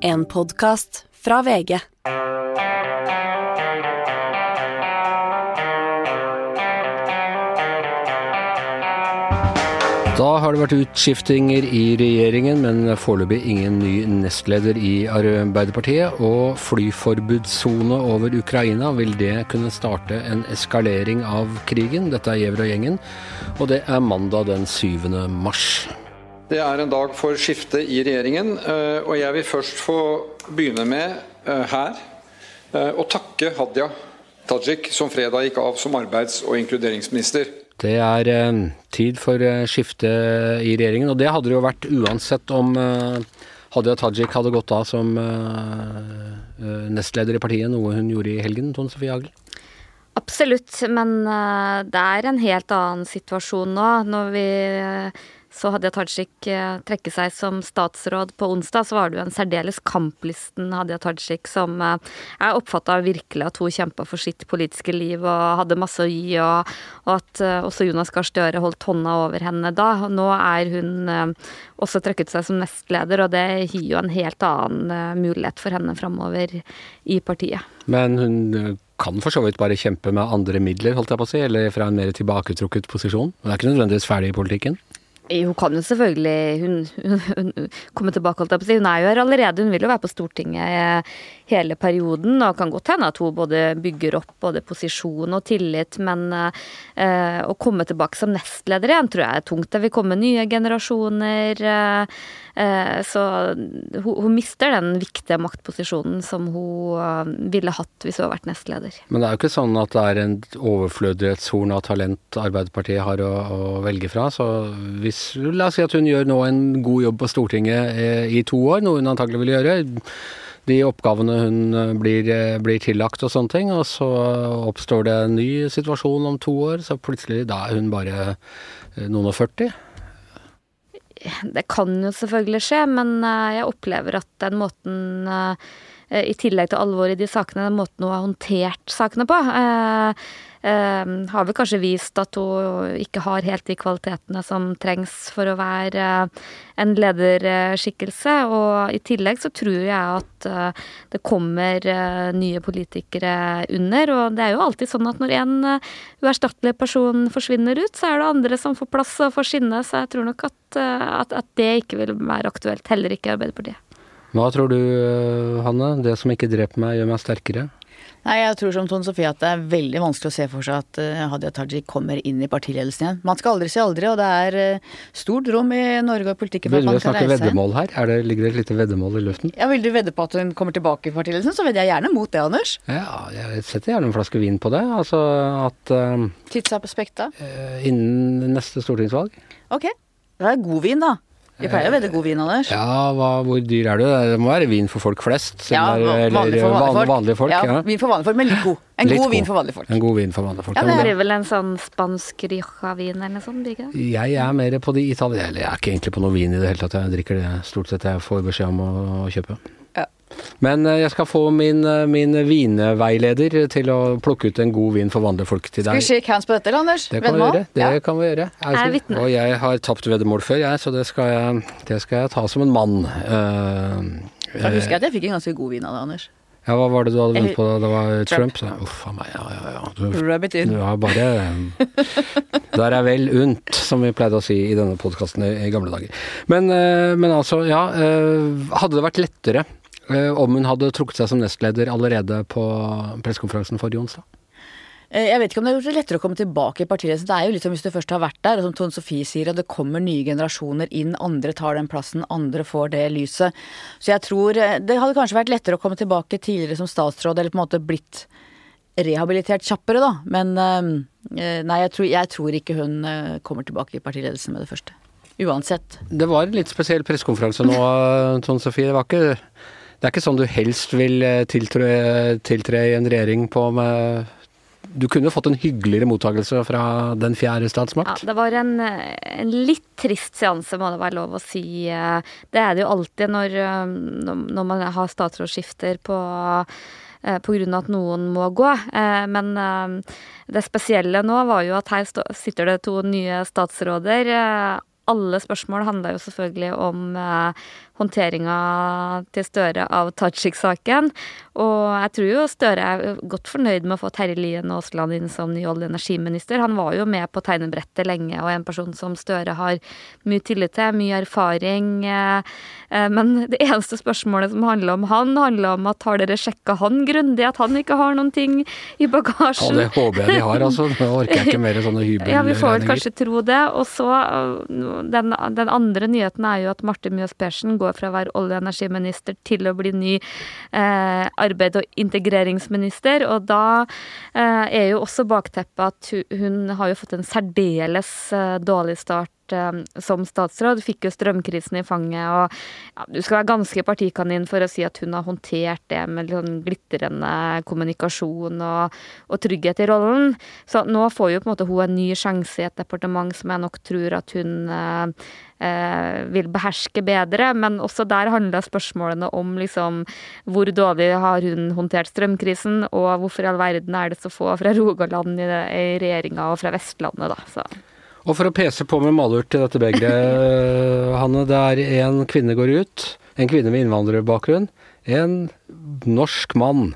En podkast fra VG. Da har det vært utskiftinger i regjeringen, men foreløpig ingen ny nestleder i Arbeiderpartiet. Og flyforbudssone over Ukraina, vil det kunne starte en eskalering av krigen? Dette er Gjever og gjengen, og det er mandag den 7. mars. Det er en dag for skifte i regjeringen, eh, og jeg vil først få begynne med eh, her eh, å takke Hadia Tajik, som fredag gikk av som arbeids- og inkluderingsminister. Det er tid for skifte i regjeringen, og det hadde det jo vært uansett om Hadia Tajik hadde gått av som nestleder i partiet, noe hun gjorde i helgen, Tone Sofie Hagel. Absolutt, men det er en helt annen situasjon nå. Når vi så Hadia Tajik eh, trekke seg som statsråd på onsdag, så var det jo en særdeles kamplysten Hadia Tajik som eh, jeg oppfatta virkelig at hun kjempa for sitt politiske liv og hadde masse å gi, og, og at eh, også Jonas Gahr Støre holdt hånda over henne da. Nå er hun eh, også trukket seg som nestleder, og det gir jo en helt annen eh, mulighet for henne framover i partiet. Men hun eh, kan for så vidt bare kjempe med andre midler, holdt jeg på å si, eller fra en mer tilbaketrukket posisjon. Hun er ikke nødvendigvis ferdig i politikken. Hun kan jo selvfølgelig hun, hun, hun komme tilbake, holdt jeg på å si. Hun er jo her allerede, hun vil jo være på Stortinget eh, hele perioden. Og kan godt hende at hun både bygger opp både posisjon og tillit, men eh, å komme tilbake som nestleder igjen tror jeg er tungt. Det vil komme nye generasjoner. Eh, eh, så hun, hun mister den viktige maktposisjonen som hun eh, ville hatt hvis hun hadde vært nestleder. Men det er jo ikke sånn at det er en overflødighetshorn av talent Arbeiderpartiet har å, å velge fra. Så hvis, la oss si at hun gjør nå en god jobb på Stortinget eh, i to år, noe hun antagelig vil gjøre. De oppgavene hun eh, blir, eh, blir tillagt og sånne ting, og så oppstår det en ny situasjon om to år, så plutselig da er hun bare noen og 40. Det kan jo selvfølgelig skje, men jeg opplever at den måten I tillegg til alvoret i de sakene, den måten hun har håndtert sakene på, eh, har vel kanskje vist at hun ikke har helt de kvalitetene som trengs for å være eh, en lederskikkelse. Og i tillegg så tror jeg at eh, det kommer eh, nye politikere under. Og det er jo alltid sånn at når en uerstattelig person forsvinner ut, så er det andre som får plass og får skinne. Så jeg tror nok at, at, at det ikke vil være aktuelt. Heller ikke i Arbeiderpartiet. Hva tror du, Hanne? Det som ikke dreper meg, gjør meg sterkere? Nei, jeg tror som Tone Sofie at det er veldig vanskelig å se for seg at eh, Hadia Tajik kommer inn i partiledelsen igjen. Man skal aldri si aldri, og det er eh, stort rom i Norge og politikken for at man kan reise. Vil du snakke veddemål her? Er det, ligger det et lite veddemål i luften? Ja, Vil du vedde på at hun kommer tilbake i partiledelsen, så vedder jeg gjerne mot det, Anders. Ja, jeg setter gjerne en flaske vin på det. Altså at eh, Tidsaspektet. innen neste stortingsvalg Ok. Det er god vin, da. Vi pleier å veldig god vin, Anders. Ja, hva, hvor dyr er du? Det må være vin for folk flest. Ja, er- eller vanlig for vanlige folk. vanlige folk. ja, ja. Vin for vanlige folk, men litt god. En Litt god vin for vanlige folk. En god vin for vanlige folk. Ja, Det er blir vel en sånn spansk rioja-vin eller noe sånt, ikke jeg er mer på de italienske jeg er ikke egentlig på noe vin i det hele tatt. Jeg drikker det stort sett jeg får beskjed om å kjøpe. Ja. Men eh, jeg skal få min, eh, min vinveileder til å plukke ut en god vin for vandrefolk folk til Skal vi deg. shake hands på dette, eller, Anders? Det kan vi gjøre. Det Ja. kan vi gjøre. Jeg er vitne. Og jeg har tapt veddemål før, jeg, så det skal jeg, det skal jeg ta som en mann. Uh, Da husker jeg at jeg fikk en ganske god vin av det, Anders. Ja, hva var det du hadde vunnet på da? Det var Trump? Trump. så- Uff a meg, ja ja ja. Du, Rub it in. du har bare Der er vel unt, som vi pleide å si i denne podkasten i, i gamle dager. Men, men altså, ja. Hadde det vært lettere om hun hadde trukket seg som nestleder allerede på pressekonferansen forrige onsdag? Eh, Jeg vet ikke om det har gjort det lettere å komme tilbake i partiledelsen. Det er jo litt som hvis du først har vært der, og som Tone Sofie sier, at det kommer nye generasjoner inn, andre tar den plassen, andre får det lyset. Så jeg tror eh, det hadde kanskje vært lettere å komme tilbake tidligere som statsråd, eller på en måte blitt rehabilitert kjappere, da. Men eh, nei, jeg tror, jeg tror ikke hun eh, kommer tilbake i partiledelsen med det første. Uansett. Det var en litt spesiell pressekonferanse nå, Tone Sofie. Det var ikke det er ikke sånn du helst vil eh, tiltre, tiltre i en regjering på med Du kunne fått en hyggeligere mottakelse fra den fjerde statsmakt? Ja, det var en, en litt trist seanse, må det være lov å si. Det er det jo alltid når, når man har statsrådsskifter på eh, grunn av at noen må gå. Eh, Men eh, det spesielle nå var jo at her sitter det to nye statsråder. Eh, Alle spørsmål handla jo selvfølgelig om eh, håndteringa til Støre av Tajik-saken. Og jeg tror jo Støre er godt fornøyd med å få Terje Lien Aasland inn som ny olje- og energiminister. Han var jo med på tegnebrettet lenge, og en person som Støre har mye tillit til, mye erfaring. Men det eneste spørsmålet som handler om han, handler om at har dere sjekka han grundig, at han ikke har noen ting i bagasjen? Ja, det håper jeg de har, altså. Nå orker jeg ikke mer sånne hybelregninger. Ja, vi får vel kanskje tro det. Og så den, den, andre nyheten er jo at Marte Mjøs Persen går fra å være olje- og energiminister til å bli ny eh, arbeid- og integreringsminister. Og da eh, er jo også bakteppet at hun, har jo fått en særdeles eh, dårlig start Eh, som statsråd, fikk jo strømkrisen i fanget, og ja, du skal være ganske partikanin for å si at hun har håndtert det med sånn glitrende kommunikasjon og, og, trygghet i rollen. Så nå får jo på en måte hun en ny sjanse i et departement som jeg nok tror at hun eh, vil beherske bedre, men også der handler spørsmålene om liksom hvor dårlig har hun håndtert strømkrisen, og hvorfor i all verden er det så få fra Rogaland i, i regjeringa og fra Vestlandet, da. Så. Og for å pese på med malurt til dette begeret, Hanne. Det er en kvinne går ut. En kvinne med innvandrerbakgrunn. En norsk mann.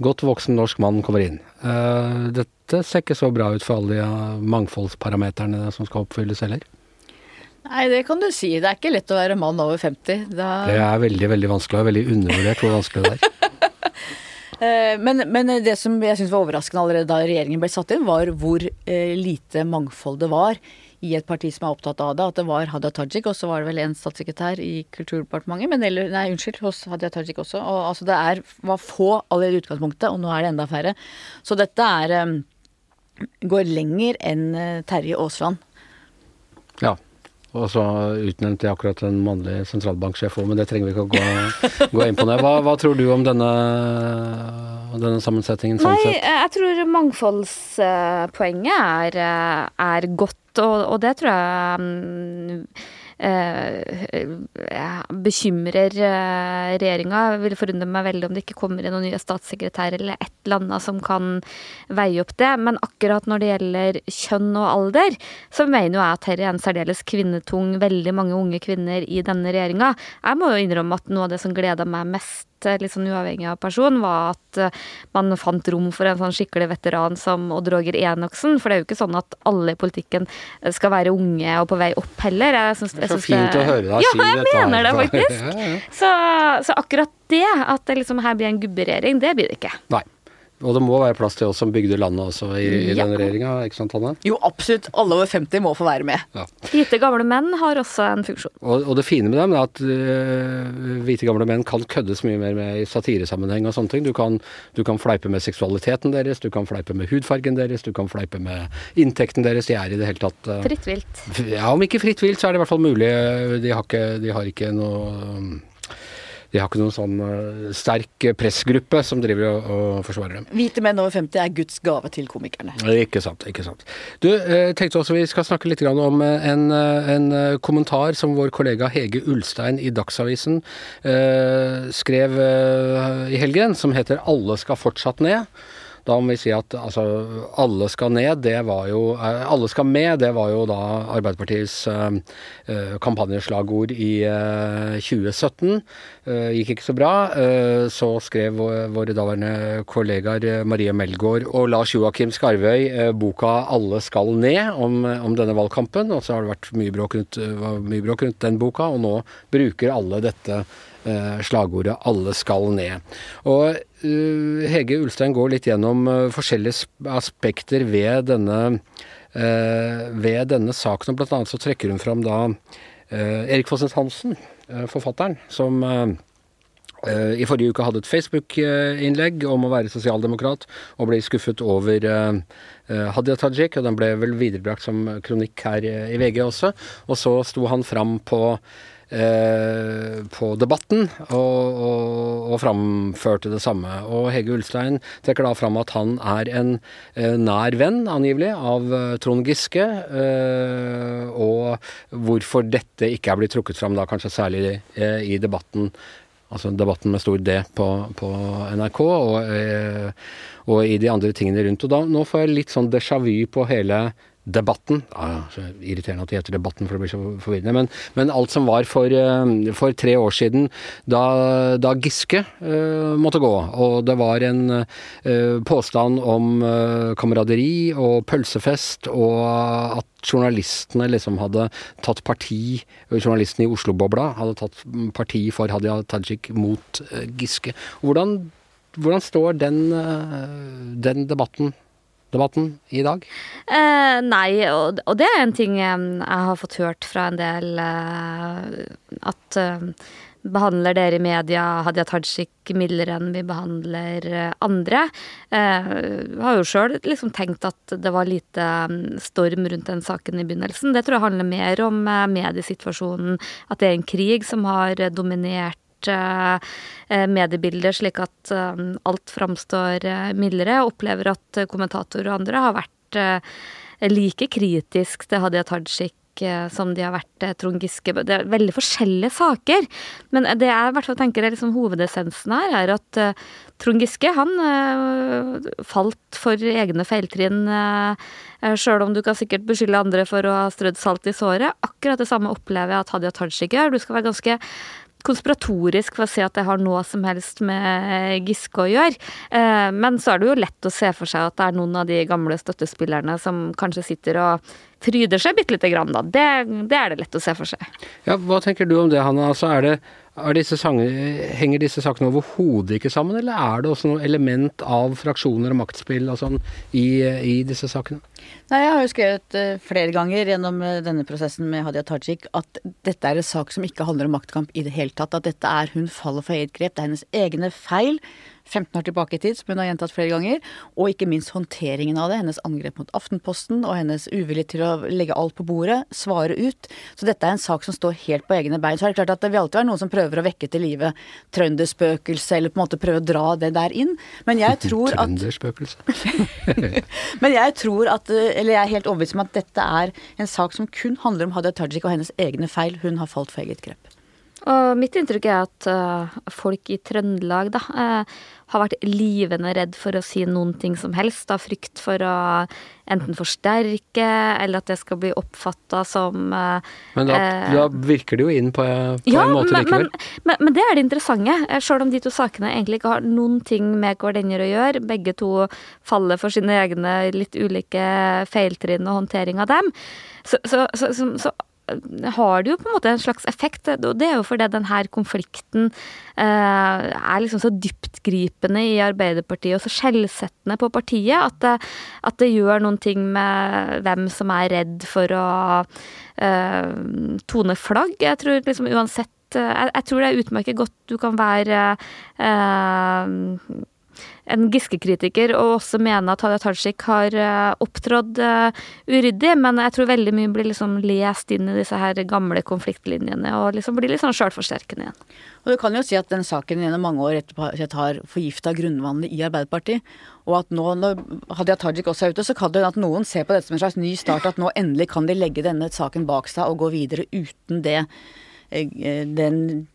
Godt voksen norsk mann kommer inn. Uh, dette ser ikke så bra ut for alle de mangfoldsparameterne som skal oppfylles heller. Nei, det kan du si. Det er ikke lett å være mann over 50. Da... Det er veldig, veldig vanskelig, og veldig undervurdert hvor vanskelig det er. Eh, men, men, det som jeg syns var overraskende allerede da regjeringen ble satt inn, var hvor eh, lite mangfold det var i et parti som er opptatt av det. At det var Hadia Tajik, og så var det vel en statssekretær i Kulturdepartementet. Men eller, nei, unnskyld, hos Hadia Tajik også. Og altså det er, var få allerede i utgangspunktet, og nå er det enda færre. Så dette er um, går lenger enn Terje Aasland. Ja. Og så utnevnte jeg akkurat en mannlig sentralbanksjef òg, men det trenger vi ikke å gå, gå inn på nå. Hva, hva, tror du om denne, denne sammensetningen sånn sett? Nei, jeg tror mangfoldspoenget er, er godt, og, og, det tror jeg mm, bekymrer eh, regjeringa. Vil forundre meg veldig om det ikke kommer inn noen nye statssekretærer eller et eller annet som kan veie opp det. Men akkurat når det gjelder kjønn og alder, så mener jeg at dette er en særdeles kvinnetung, veldig mange unge kvinner i denne regjeringa. Jeg må jo innrømme at noe av det som gleda meg mest litt sånn uavhengig av person, var at eh, man fant rom for en sånn skikkelig veteran som Odd Roger Enoksen. For det er jo ikke sånn at alle i politikken skal være unge og på vei opp heller. Synes, jeg så fint det, å høre deg ja, si dette. Ja, jeg mener det faktisk. ja, ja. Så, så, akkurat det, at det liksom her blir en gubberegjering, det blir det ikke. Nei. Og det må være plass til oss som bygde landet også i, i ja. den regjeringa, ikke sant Hanne? Jo, absolutt. Alle over 50 må få være med. Ja. Hvite gamle menn har også en funksjon. Og, og det fine med dem er at uh, hvite gamle menn kan køddes mye mer med i satiresammenheng og sånne ting. Du kan, du kan, fleipe med seksualiteten deres, du kan fleipe med hudfargen deres, du kan fleipe med inntekten deres. De er i det hele tatt uh, Fritt vilt. Ja, om ikke fritt vilt, så er det i hvert fall mulig. De har ikke, de har ikke noe um, de har ikke noen sånn uh, sterk pressgruppe som driver og, og, forsvarer dem. Hvite menn over 50 er Guds gave til komikerne. Ikke sant. ikke sant. Du, jeg tenkte også vi skal snakke litt om en, en kommentar som vår kollega Hege Ulstein i Dagsavisen skrev i helgen, som heter 'Alle skal fortsatt ned'. Da må vi si at altså, alle skal ned, det var jo eh, Alle skal med, det var jo da Arbeiderpartiets uh, kampanjeslagord i uh, 2017. Uh, gikk ikke så bra. så skrev våre daværende kollegaer Marie Melgaard og Lars Joakim Skarvøy boka 'Alle skal ned' om, om, denne valgkampen. Og så har det vært mye bråk rundt, mye bråk rundt den boka, og nå bruker alle dette Eh, slagordet 'alle skal ned'. Og uh, Hege Ulstein går litt gjennom uh, forskjellige aspekter ved denne, ved denne saken, og blant annet så trekker hun fram da Erik Fossnes Hansen, forfatteren, som i forrige uke hadde et Facebook-innlegg om å være sosialdemokrat, og ble skuffet over Hadia Tajik, og den ble vel viderebrakt som kronikk her i VG også. Og så sto han fram på Eh, på Debatten og, og, og, framførte det samme. Og Hege Ulstein trekker da fram at han er en eh, nær venn, angivelig, av eh, Trond Giske. og hvorfor dette ikke er blitt trukket fram da, kanskje særlig i debatten altså debatten med stor D på, på NRK, og, og, i de andre tingene rundt. Og da, nå får jeg litt sånn déjà vu på hele debatten ah, så Irriterende at det heter debatten, for det blir så forvirrende. Men, men alt som var for, eh, for, tre år siden, da, da Giske uh, måtte gå, og det var en uh, påstand om uh, kameraderi og pølsefest, og at journalistene liksom hadde tatt parti, journalistene i Oslo-bobla hadde tatt parti for Hadia Tajik mot Giske. Hvordan, hvordan står den, den debatten debatten i dag? Eh, nei, og, og, det er en ting jeg har fått hørt fra en del eh, at eh, behandler dere i media Hadia Tajik mildere enn vi behandler eh, andre. Eh, har jo sjøl liksom tenkt at det var lite mm, storm rundt den saken i begynnelsen. Det tror jeg handler mer om eh, mediesituasjonen, at det er en krig som har dominert Eh, eh, slik at eh, alt framstår mildere. Jeg opplever at kommentatorer og andre har vært like kritisk til Hadia Tajik som de har vært Trond Giske. Det er veldig forskjellige saker. Men det jeg i hvert fall tenker er liksom hovedessensen her, er at Trond Giske han falt for egne feiltrinn. Sjøl om du kan sikkert beskylde andre for å ha strødd salt i såret. Akkurat det samme opplever jeg at Hadia Tajik gjør. Du skal være ganske konspiratorisk for å si at det har noe som helst med Giske å gjøre. Eh, men så er det jo lett å se for seg at det er noen av de gamle støttespillerne som kanskje sitter og fryder seg bitte lite grann, da. Det, det, er det lett å se for seg. Ja, Hva tenker du om det, Hanna? Altså, er det disse sanger, henger disse sakene overhodet ikke sammen, eller er det også noe element av fraksjoner og maktspill og sånn i, i, disse sakene? Nei, Jeg har jo skrevet uh, flere ganger gjennom uh, denne prosessen med Hadia Tajik at dette er en sak som ikke handler om maktkamp i det hele tatt. At dette er hun faller for eget grep. Det er hennes egne feil. 15 år tilbake i tid, som hun har gjentatt flere ganger. Og ikke minst håndteringen av det. Hennes angrep mot Aftenposten og hennes uvilje til å legge alt på bordet, svare ut. Så dette er en sak som står helt på egne bein. Så er det klart at det vil alltid være noen som prøver å vekke til live trønderspøkelset, eller på en måte prøve å dra det der inn. Men jeg tror at. Men jeg tror at, eller jeg er helt overbevist om at dette er en sak som kun handler om Hadia Tajik og hennes egne feil. Hun har falt for eget grep. Og mitt inntrykk er at uh, folk i Trøndelag da, uh, har vært livende redd for å si noen ting som helst, av frykt for å enten forsterke, eller at det skal bli oppfatta som uh, Men da, da, virker det jo inn på, på ja, en måte men, likevel. Men, men, men, det er det interessante. Selv om de to sakene egentlig ikke har noen ting med hverandre å gjøre, begge to faller for sine egne litt ulike feiltrinn og håndtering av dem, så, så, så, så har det jo på en måte en slags effekt. Og det er jo fordi denne konflikten eh, er liksom så dyptgripende i Arbeiderpartiet og så skjellsettende på partiet at det, at det, gjør noen ting med hvem som er redd for å eh, tone flagg. Jeg tror liksom uansett eh, jeg, jeg tror det er utmerket godt du kan være eh, en Giske-kritiker og også mener at Hadia Tajik har uh, opptrådt uh, uryddig, men jeg tror veldig mye blir liksom lest inn i disse her gamle konfliktlinjene og liksom blir litt sånn sjølforsterkende igjen. Og Du kan jo si at den saken gjennom mange år etterpå har forgifta grunnvannet i Arbeiderpartiet. Og at nå når Hadia Tajik også er ute, så kan det at noen ser på dette som en slags ny start. At nå endelig kan de legge denne saken bak seg og gå videre uten det eh, den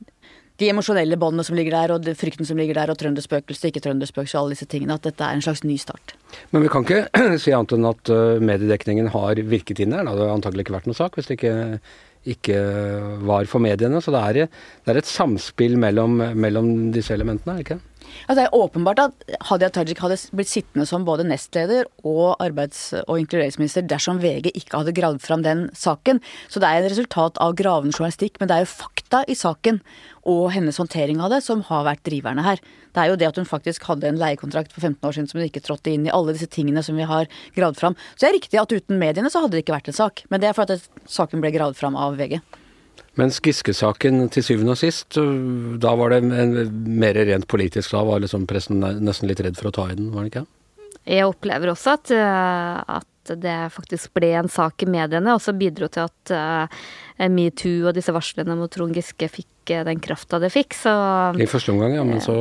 de emosjonelle båndene som ligger der, og frykten som ligger der, og trønderspøkelset, ikke trønderspøkelse, alle disse tingene. At dette er en slags ny start. Men vi kan ikke si annet enn at uh, mediedekningen har virket inn her. Det hadde antagelig ikke vært noen sak hvis det ikke, ikke var for mediene. Så det er, det er et samspill mellom, mellom disse elementene, er det ikke? Altså, det er åpenbart at Hadia Tajik hadde blitt sittende som både nestleder og arbeids- og inkluderingsminister dersom VG ikke hadde gravd fram den saken. Så det er et resultat av gravende journalistikk, men det er jo fakta i saken og hennes håndtering av det som har vært driverne her. Det er jo det at hun faktisk hadde en leiekontrakt for 15 år siden som hun ikke trådte inn i. Alle disse tingene som vi har gravd fram. Så det er riktig at uten mediene så hadde det ikke vært en sak. Men det er for at saken ble gravd fram av VG. Mens Giske-saken til syvende og sist, da var det en, mer rent politisk. Da var liksom pressen nesten litt redd for å ta i den, var det ikke? Jeg opplever også at, eh, at det faktisk ble en sak i mediene, og så bidro til at uh, metoo og disse varslene mot Trond Giske fikk uh, den krafta det fikk. Så I første omgang, ja. Men så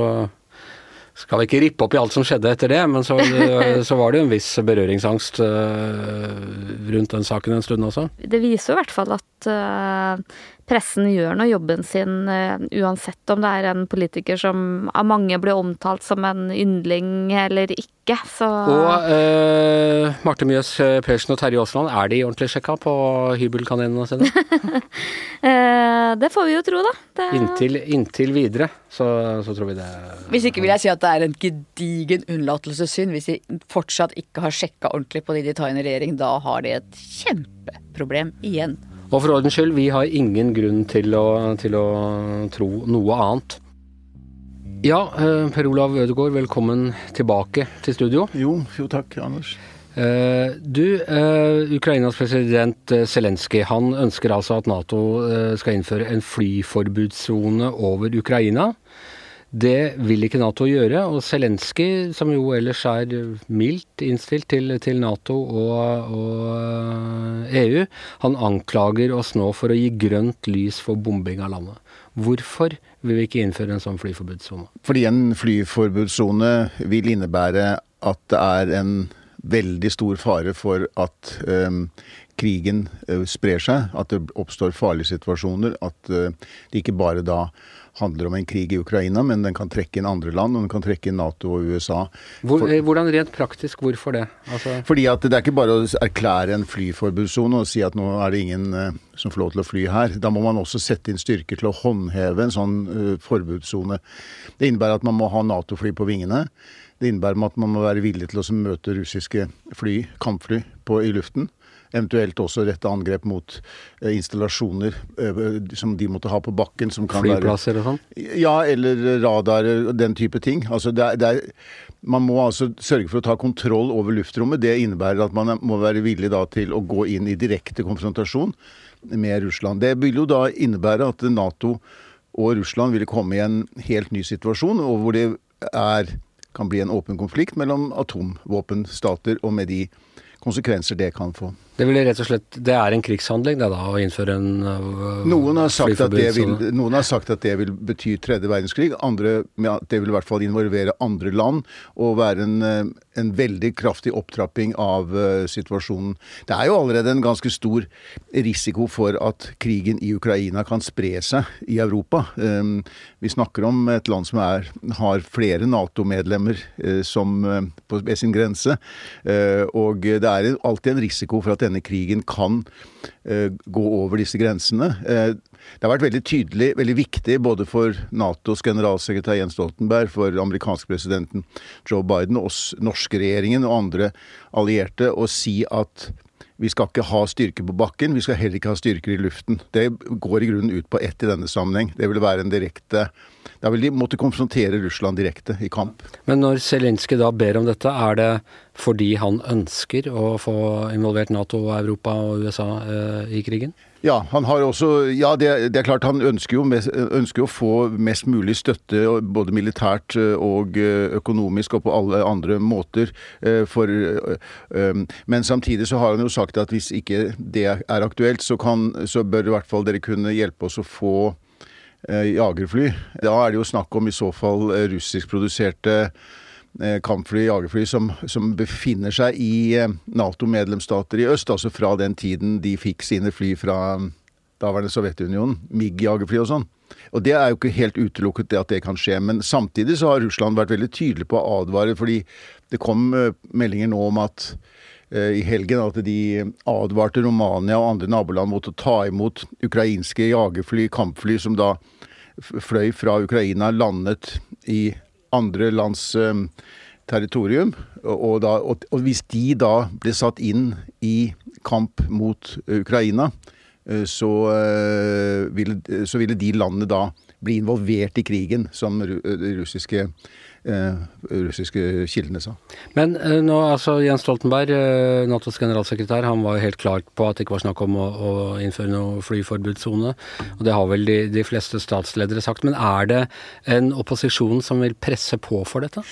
skal vi ikke rippe opp i alt som skjedde etter det, men så, så var det jo en viss berøringsangst rundt den saken en stund også. Det viser jo i hvert fall at pressen gjør nå jobben sin uh, uansett om det er en politiker som av mange blir omtalt som en yndling eller ikke. Så Og uh, Marte Mjøs Persen og Terje Aasland, er de ordentlig sjekka på hybelkaninene sine? uh, det får vi jo tro, da. Det... Inntil, inntil, videre, så, så, tror vi det Hvis ikke vil jeg si at det er en gedigen unnlatelsessynd hvis de fortsatt ikke har sjekka ordentlig på de de tar inn i regjering. Da har de et kjempeproblem igjen. Og for ordens skyld, vi har ingen grunn til å, til å tro noe annet. Ja, eh, Per Olav Ødegaard, velkommen tilbake til studio. Jo, jo takk, Anders. Uh, du, uh, Ukrainas president Zelenskyj han ønsker altså at Nato skal innføre en flyforbudssone over Ukraina. Det vil ikke Nato gjøre, og Zelenskyj, som jo ellers er mildt innstilt til, til Nato og, og, EU, han anklager oss nå for å gi grønt lys for bombing av landet. Hvorfor vil vi ikke innføre en sånn flyforbudssone? Fordi en flyforbudssone vil innebære at det er en veldig stor fare for at um, krigen uh, sprer seg, at det oppstår farlige situasjoner. At uh, det ikke bare da handler om en krig i Ukraina, men den kan trekke inn andre land, og den kan trekke inn Nato og USA. Hvor, eh, hvordan rent praktisk, hvorfor det? Altså... Fordi at det er ikke bare å erklære en flyforbudssone og si at nå er det ingen uh, som får lov til å fly her. Da må man også sette inn styrker til å håndheve en sånn forbudssone. Det innebærer at man må ha Nato-fly på vingene. Det innebærer at man må være villig til å møte russiske fly, kampfly på, i luften. Eventuelt også rette angrep mot eh, installasjoner eh, som de måtte ha på bakken. Som kan Flyplasser og sånn? Ja, eller radarer og den type ting. Altså det er, det er, man må altså sørge for å ta kontroll over luftrommet. Det innebærer at man må være villig da til å gå inn i direkte konfrontasjon med Russland. Det vil jo da innebære at Nato og Russland ville komme i en helt ny situasjon, og hvor det er, kan bli en åpen konflikt mellom atomvåpenstater og med de konsekvenser det kan få. Det, slett, det er en krigshandling det da, å innføre en uh, noen, har vil, noen, har sagt at det vil bety tredje verdenskrig. Andre at det vil i hvert fall involvere andre land og være en, uh, en veldig kraftig opptrapping av uh, situasjonen. Det er jo allerede en ganske stor risiko for at krigen i Ukraina kan spre seg i Europa. Um, vi snakker om et land som er, har flere Nato-medlemmer uh, uh, ved sin grense. og det er alltid en risiko for at denne krigen kan uh, gå over disse grensene. Uh, det har vært veldig tydelig, veldig viktig både for Natos generalsekretær Jens Stoltenberg, for amerikanske presidenten Joe Biden, oss norske regjeringen og andre allierte å si at vi skal ikke ha styrker på bakken, vi skal heller ikke ha styrker i luften. Det går i grunnen ut på ett i denne sammenheng. Det vil være en direkte Da vil de måtte konfrontere Russland direkte i kamp. Men når Zelenskyj da ber om dette, er det fordi han ønsker å få involvert Nato, Europa og USA eh, i krigen? Ja, han har også, ja det, det er klart han ønsker jo, mest, ønsker å få mest mulig støtte, både militært eh, og eh, økonomisk og på alle andre måter. Eh, for, men samtidig så har han jo sagt at hvis ikke det er aktuelt, så, kan, så bør i hvert fall dere kunne hjelpe oss å få jagerfly. Da er det jo snakk om i så fall russiskproduserte kampfly, jagerfly, som, som befinner seg i eh, Nato-medlemsstater i øst, altså fra den tiden de fikk sine fly fra daværende Sovjetunionen, MIG-jagerfly og sånn. Og Det er jo ikke helt utelukket det at det kan skje, men samtidig så har Russland vært veldig tydelig på å advare, fordi det kom eh, meldinger nå om at i helgen at de advarte Romania og andre naboland mot å ta imot ukrainske jagerfly, kampfly, som da fløy fra Ukraina, landet i andre lands um, territorium. Og, da, og, hvis de da ble satt inn i kamp mot Ukraina, uh, så, ville, så ville de landene da bli involvert i krigen, som de russiske russiske kildene sa. Men nå, altså Jens Stoltenberg, Natos generalsekretær, han var jo helt klar på at det ikke var snakk om å, å innføre noe flyforbudssone. Og det har vel de, de fleste statsledere sagt. Men er det en opposisjon som vil presse på for dette?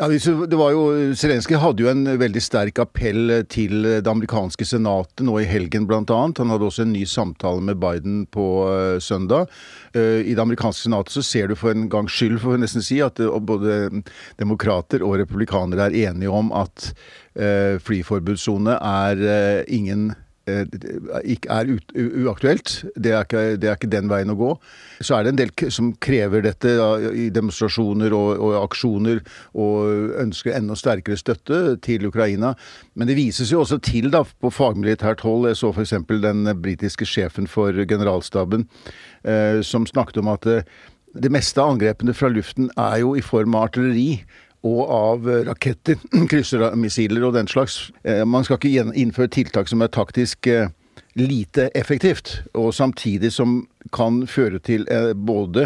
Ja, det var jo, Zelenskyj hadde jo en veldig sterk appell til det amerikanske senatet nå i helgen bl.a. Han hadde også en ny samtale med Biden på uh, søndag. Uh, I det amerikanske senatet så ser du for en gangs skyld, får vi nesten si, at uh, både demokrater og republikanere er enige om at flyforbudssone er ingen eh, er ut, uaktuelt. Det er, ikke, det er, ikke, den veien å gå. Så er det en del som krever dette da, i demonstrasjoner og, og, aksjoner, og ønsker enda sterkere støtte til Ukraina. Men det vises jo også til da, på fagmilitært hold. Jeg så f.eks. den britiske sjefen for generalstaben eh, som snakket om at eh, det meste av angrepene fra luften er jo i form av artilleri og av eh, raketter, kryssermissiler og den slags. Eh, man skal ikke innføre tiltak som er taktisk eh, lite effektivt, og samtidig som kan føre til både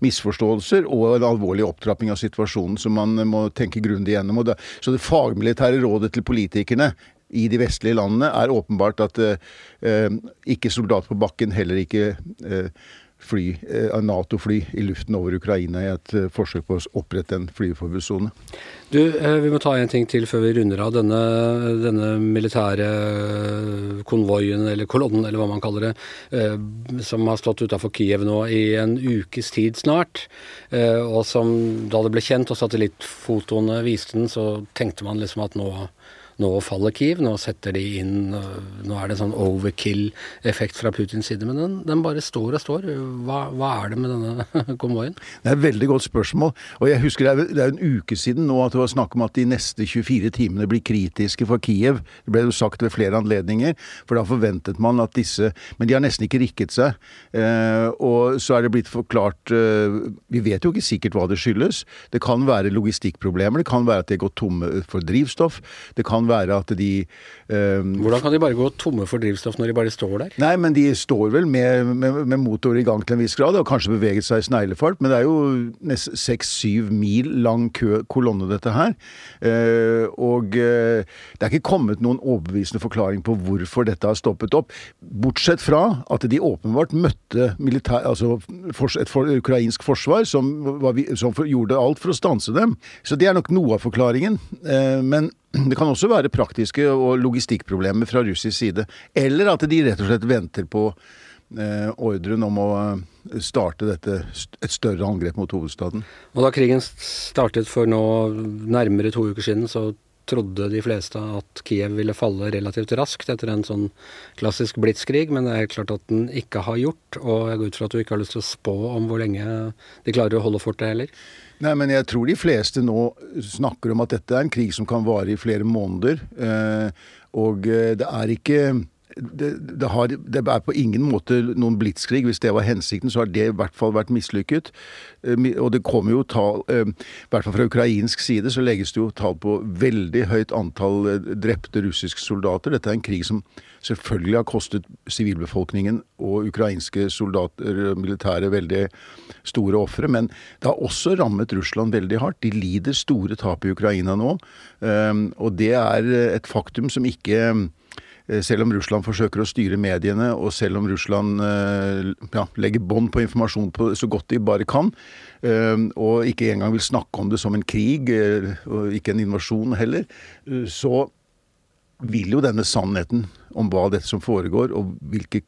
misforståelser og en alvorlig opptrapping av situasjonen som man må tenke grundig gjennom. Så det fagmilitære rådet til politikerne i de vestlige landene er åpenbart at eh, ikke soldat på bakken, heller ikke eh, eh, Nato-fly i luften over Ukraina i et eh, forsøk på å opprette en flyforbudssone. Du, eh, Vi må ta en ting til før vi runder av. Denne, denne militære konvoien, eller kolonnen, eller hva man kaller det, som har stått utafor Kiev nå i en ukes tid snart, og som da det ble kjent og satellittfotoene viste den, så tenkte man liksom at nå nå faller Kiev, nå setter de inn Nå er det en sånn overkill-effekt fra Putins side. Men den, den, bare står og står. Hva, hva er det med denne konvoien? Det er et veldig godt spørsmål. Og jeg husker det er, det er en uke siden nå at det var snakk om at de neste 24 timene blir kritiske for Kiev. Det ble jo sagt ved flere anledninger. For da forventet man at disse Men de har nesten ikke rikket seg. Eh, og så er det blitt forklart eh, Vi vet jo ikke sikkert hva det skyldes. Det kan være logistikkproblemer. Det kan være at de har gått tomme for drivstoff. Det kan være at de um, Hvordan kan de bare gå tomme for drivstoff når de bare står der? Nei, men de står vel med, med, med motor i gang til en viss grad, og kanskje beveget seg i sneglefart. Men det er jo seks-syv mil lang kø, kolonne, dette her. Uh, og uh, det er ikke kommet noen overbevisende forklaring på hvorfor dette har stoppet opp. Bortsett fra at de åpenbart møtte militær, altså et for, ukrainsk forsvar som, var, som gjorde alt for å stanse dem. Så det er nok noe av forklaringen. Men det kan også være praktiske og logistikkproblemer fra russisk side. Eller at de rett og slett venter på eh, ordren om å eh, starte dette, et større angrep mot hovedstaden. Og Da krigen startet for nå nærmere to uker siden, så trodde de fleste at Kiev ville falle relativt raskt etter en sånn klassisk blitskrig, men det er klart at den ikke har gjort. Og jeg går ut fra at du ikke har lyst til å spå om hvor lenge de klarer å holde fortet heller? Nei, men jeg tror de fleste nå snakker om at dette er en krig som kan vare i flere måneder. Eh, og eh, det er ikke det, det, har, det, er på ingen måte noen blitskrig. Hvis det var hensikten, så har det i hvert fall vært mislykket. Eh, og det kommer jo tall I hvert fall fra ukrainsk side så legges det jo tall på veldig høyt antall drepte russiske soldater. Dette er en krig som selvfølgelig har kostet sivilbefolkningen og ukrainske soldater, militære, veldig store ofre. Men det har også rammet Russland veldig hardt. De lider store tap i Ukraina nå. Og det er et faktum som ikke eh, selv om Russland forsøker å styre mediene, og selv om Russland eh, ja, legger bånd på informasjon på så godt de bare kan, ehm, og ikke engang vil snakke om det som en krig, eh, og ikke en invasjon heller, så vil jo denne sannheten om hva dette som foregår, og hvilke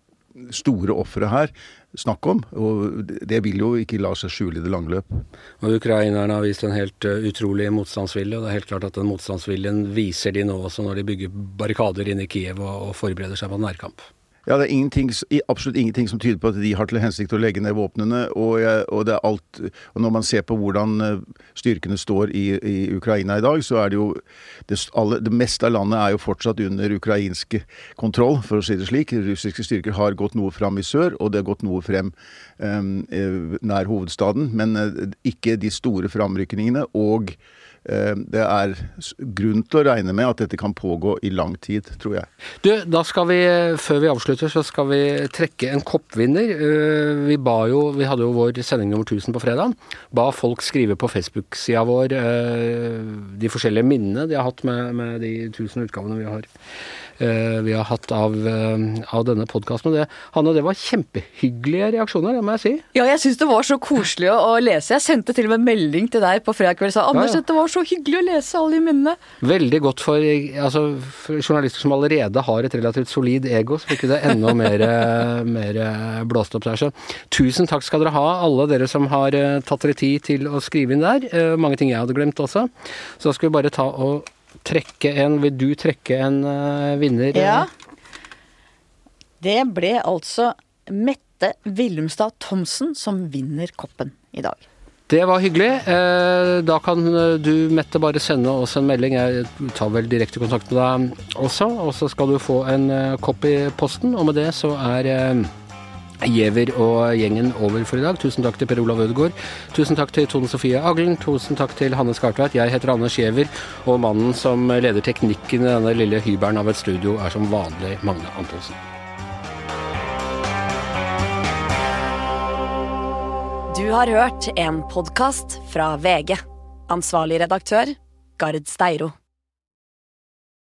store ofre her snakk om. Og det vil jo ikke la seg skjule i det lange løp. Og Ukrainerne har vist en helt uh, utrolig motstandsvilje, og det er helt klart at den motstandsviljen viser de nå også når de bygger barrikader inne i Kiev og, og forbereder seg på nærkamp. Ja, det er ingenting, absolutt ingenting som tyder på at de har til hensikt å legge ned våpnene. Og, og, og når man ser på hvordan eh, styrkene står i, i Ukraina i dag, så er det jo det, alle, det, meste av landet er jo fortsatt under ukrainsk kontroll, for å si det slik. Russiske styrker har gått noe fram i sør, og det har gått noe frem um, nær hovedstaden. Men ikke de store framrykningene. og det er grunn til å regne med at dette kan pågå i lang tid, tror jeg. Du, da skal vi, før vi avslutter, så skal vi trekke en koppvinner. Eh, vi ba jo, vi hadde jo vår sending nummer 1000 på fredag. Ba folk skrive på Facebook-sida vår eh, de forskjellige minnene de har hatt med, med de 1000 utgavene vi har Eh, vi har hatt av, eh, av denne podkasten. Det, Hanne, det var kjempehyggelige reaksjoner, det må jeg si. Ja, jeg syns det var så koselig å, lese. Jeg sendte til og med melding til deg på fredag kveld og sa Anders, ja, ja. det var så hyggelig å lese alle de minnene. Veldig godt for, altså, for, journalister som allerede har et relativt solid ego, så fikk vi det enda mer, mer blåst opp der. Så tusen takk skal dere ha, alle dere som har eh, tatt dere tid til å skrive inn der. Mange ting jeg hadde glemt også. Så da skal vi bare ta og trekke en Vil du trekke en uh, vinner? Ja. Det ble altså Mette Willumstad Thomsen som vinner koppen i dag. Det var hyggelig. Eh, Da kan eh, du, Mette, bare sende oss en melding. Jeg tar vel direkte kontakt med deg også. Og så skal du få en eh, kopp i posten. Og med det så er eh, Giæver og gjengen over for i dag. Tusen takk til Per Olav Ødegaard. Tusen takk til Tone Sofie Aglen. Tusen takk til Hanne Skartveit. Jeg heter Anders Giæver, og mannen som leder teknikken i denne lille hybelen av et studio, er som vanlig Magne Antonsen. Du har hørt en podkast fra VG. Ansvarlig redaktør, Gard Steiro.